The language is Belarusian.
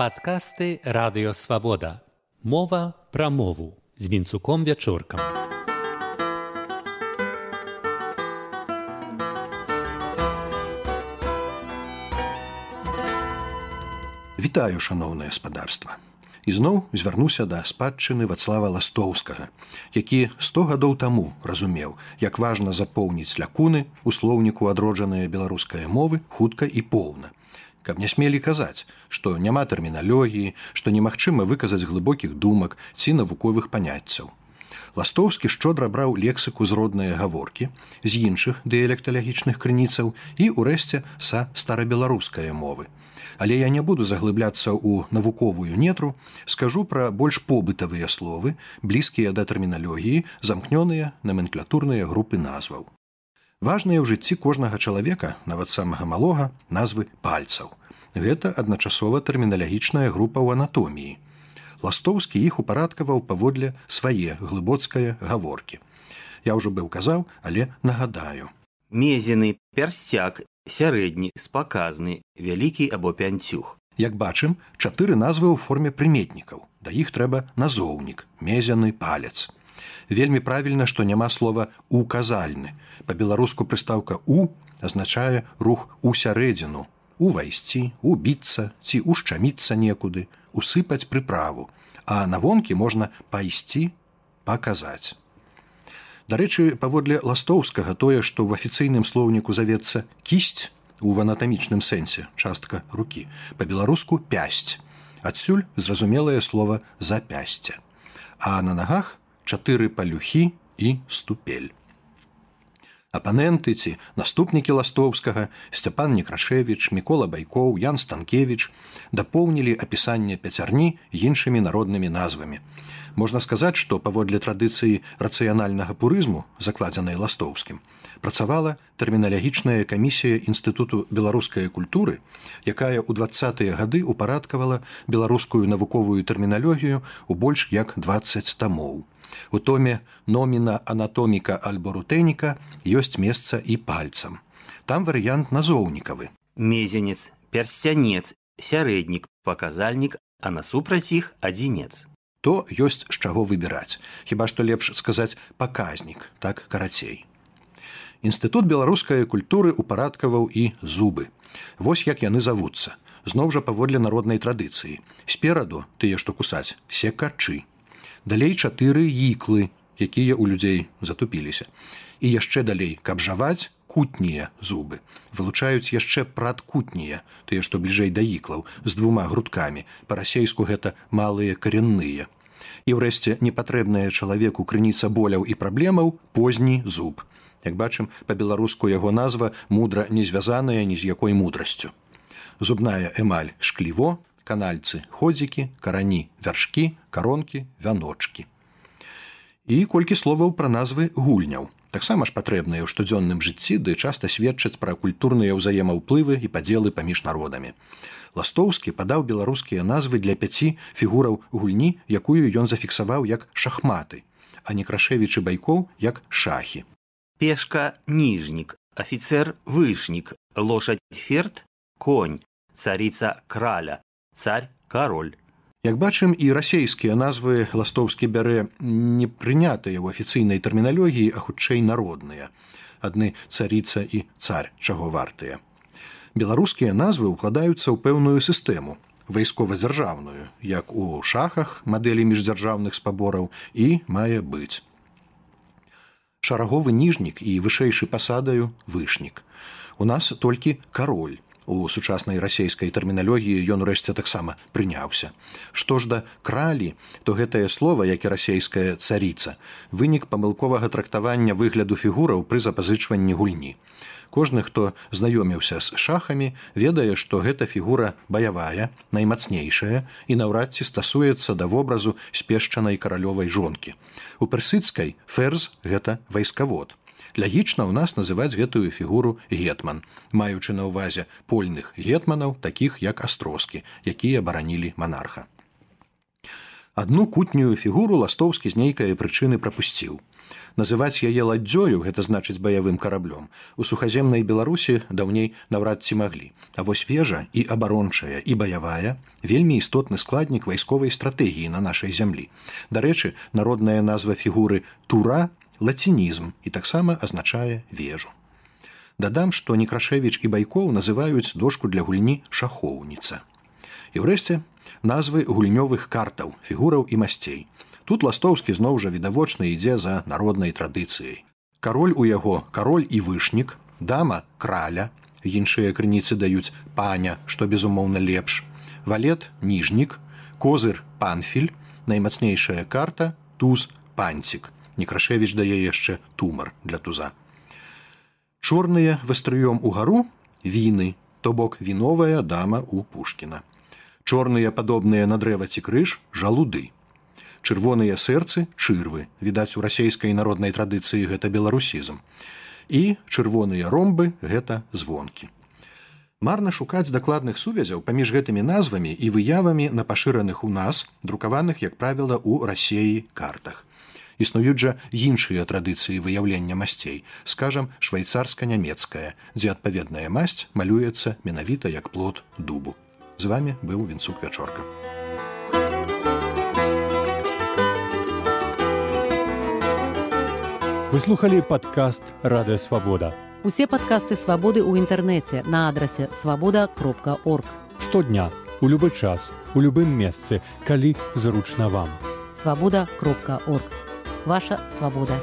Падкасты радыёвабода. Мова пра мову з вінцуком вячоркам. Вітаю шаноўнае спадарства. Ізноў звярнуся да спадчыны вацлава ластоўскага, які сто гадоў таму разумеў, як важна запоўніць лякуны у слоўніку адроджаныя беларускай мовы хутка і поўна каб не смелі казаць, што няма тэрміналогіі, што немагчыма выказаць глыбокіх думак ці навуковых паняццяў. Ластоўскі шчодра браў лексіку з родныя гаворкі з іншых дыялекталагічных крыніцаў і ўрэшце са старабеларускай мовы. Але я не буду заглыбляцца ў навуковую нетру, скажу пра больш побытавыя словы, блізкія да тэрміналогіі, замкнёныя наменклатурныя групы назваў. Важныя ў жыцці кожнага чалавека, нават самага малога назвы пальцаў. Гэта адначасова тэрміналагічная група ў анатоміі. Ластоўскі іх упарадкаваў паводле свае глыбоцкае гаворкі. Я ўжо быў казаў, але нагадаю. Мезены пярсцяк, сярэдні, спаказны, вялікі або пянцюх. Як бачым, чатыры назвы ў форме прыметнікаў. Да іх трэба назоўнік, мезяны палец вельмі правільна што няма слова указальны по-беларуску прыстаўка у азначае рух у сярэдзіну увайсці убіцца ці ушчаміцца некуды усыпаць прыправу а на вонкі можна пайсці паказаць. Дарэчы паводле ластоўскага тое што в афіцыйным слоўніку завецца кісць у анатамічным сэнсе частка рукі по-беларуску пясць адсюль зразумелае слово запясця а на нагах чатыры палюхі і ступель. Апаненты ці наступнікі ластоўскага Сцяпан Некрашевіч, Мікола Байкоў, Ян Станкевіч дапоўнілі апісанне пяцярні іншымі народнымі назвамі. Можна сказаць, што паводле традыцыі рацыянальнага пурызму, закладзенай ластоўскім, працавала тэрміналагічная камісія інстытуту беларускай культуры, якая ў двадцатыя гады упарадкавала беларускую навуковую тэрміналогію ў больш як 20 тамоў. У томе номіна анатоміка альбо рутэніка ёсць месца і пальцам. Там варыянт назоўнікавы. Мезенец, пярсцянец, сярэднік, паказальнік, а насупраць іх адзінец. То ёсць з чаго выбіраць. Хіба што лепш сказаць паказнік, так карацей. Інстытут беларускай культуры упарадкаваў і зубы. Вось як яны завуцца. Зноў жа паводле народнай традыцыі. Спераду тыя, што кусаць, секачы далей чатыры іклы якія ў людзей затупіліся. І яшчэ далей каб жаваць кутнія зубы. Вылучаюць яшчэ прадкутнія тыя што бліжэй да іклаў з двума грудкамі. Па-расейску гэта малыя каренныя. І ўрэшце непатрэбная чалавеку крыніца боляў і праблемаў позні зуб. Як бачым па-беларуску яго назва мудра не звязаная ні з якой мудрасцю. Зубная эмаль шкліво канальцы ходзікі карані вяршкі каронкі вяночки і колькі словаў пра назвы гульняў. Таксама ж патрэбныя ў штодзённым жыцці ды часта сведчаць пра культурныя ўзаемаўплывы і падзелы паміж народамі. Ластоўскі падаў беларускія назвы для пяці фігураў гульні якую ён зафіксаваў як шахматы а некрашевічы байкоў як шахі. Пешка ніжнік офіцер вышнік лошадь ферт конь царица краля царь король Як бачым і расійскія назвы ластоўскі бярэ не прынятыя ў афіцыйнай тэрміналогіі, а хутчэй народныя. адны царіца і царь чаго вартыя. Беларускія назвы ўкладаюцца ў пэўную сістэму вайскова-дзяржаўную, як у шахах мадэлі міждзяржаўных спабораў і мае быць. Шараговы ніжнік і вышэйшы пасадаю вышнік. У нас толькі кароль у сучаснай расійскай тэрміналогіі ён урэшце таксама прыняўся. Што ж да кралі, то гэтае слово, як і расійская царіца, вынік памылковага трактавання выгляду фігураў пры запазычванні гульні. Кожны, хто знаёміўся з шахамі, ведае, што гэта фігура баявая, наймацнейшая і наўрад ці стасуецца да вобразу спешчанай каралёвай жонкі. У персыцкай ферз гэта вайскавод лягічна ў нас называць гэтую фігуру гетман маючы на ўвазе польных гетманаў такіх як астроскі якія баранілі монарха адну кутнюю фігуру ластоўскі з нейкай прычыны прапусціў Называць яе ладдзёю гэта значыць баявым караблём. У сухаземнай Беларусі даўней наўрад ці маглі. А вось вежа і абарончая і баявая вельмі істотны складнік вайсковай стратэгіі на нашай зямлі. Дарэчы, народная назва фігуры тура лацінізм і таксама азначае вежу. Дадам, што Некрашевіч і байкоў называюць дошку для гульні шахоўніца. І ўрэшце назвы гульнёвых картаў, фігураў і масцей. Тут ластоўскі зноў жа відавочна ідзе за народнай традыцыяй. Кароль у яго кароль і вышнік, дама краля, іншыя крыніцы даюць паня, што безумоўна лепш, валет ніжнік, козыр панфіль, наймацнейшая карта туз панцік. Некрашевіч дае яшчэ тумар для туза. Чорныя вастрыём угару віны, то бок віновая дама у Пушкіна. Чорныя падобныя на дрэва ці крыж жалуды. Чырвоныя сэрцы чырвы. Відаць у расійскай народнай традыцыі гэта беларусізм. І чырвоныя ромбы гэта звонкі. Марна шукаць дакладных сувязяў паміж гэтымі назвамі і выявамі на пашыраных у нас друкаваных як правіла у рассеі картах існуюць жа іншыя традыцыі выяўлення масцей скажам швейцарска-нямецкая дзе адпаведная масць малюецца менавіта як плод дубу з вами быў вінцук вячорка Вы слухали падкаст радыё свабода. Усе падкасты свабоды ў інтэрнэце на адрасе свабода кропка орг. Штодня, у любы час, у любым месцы, калі зручна вам. Свабода кропка орг. Ваша свабода.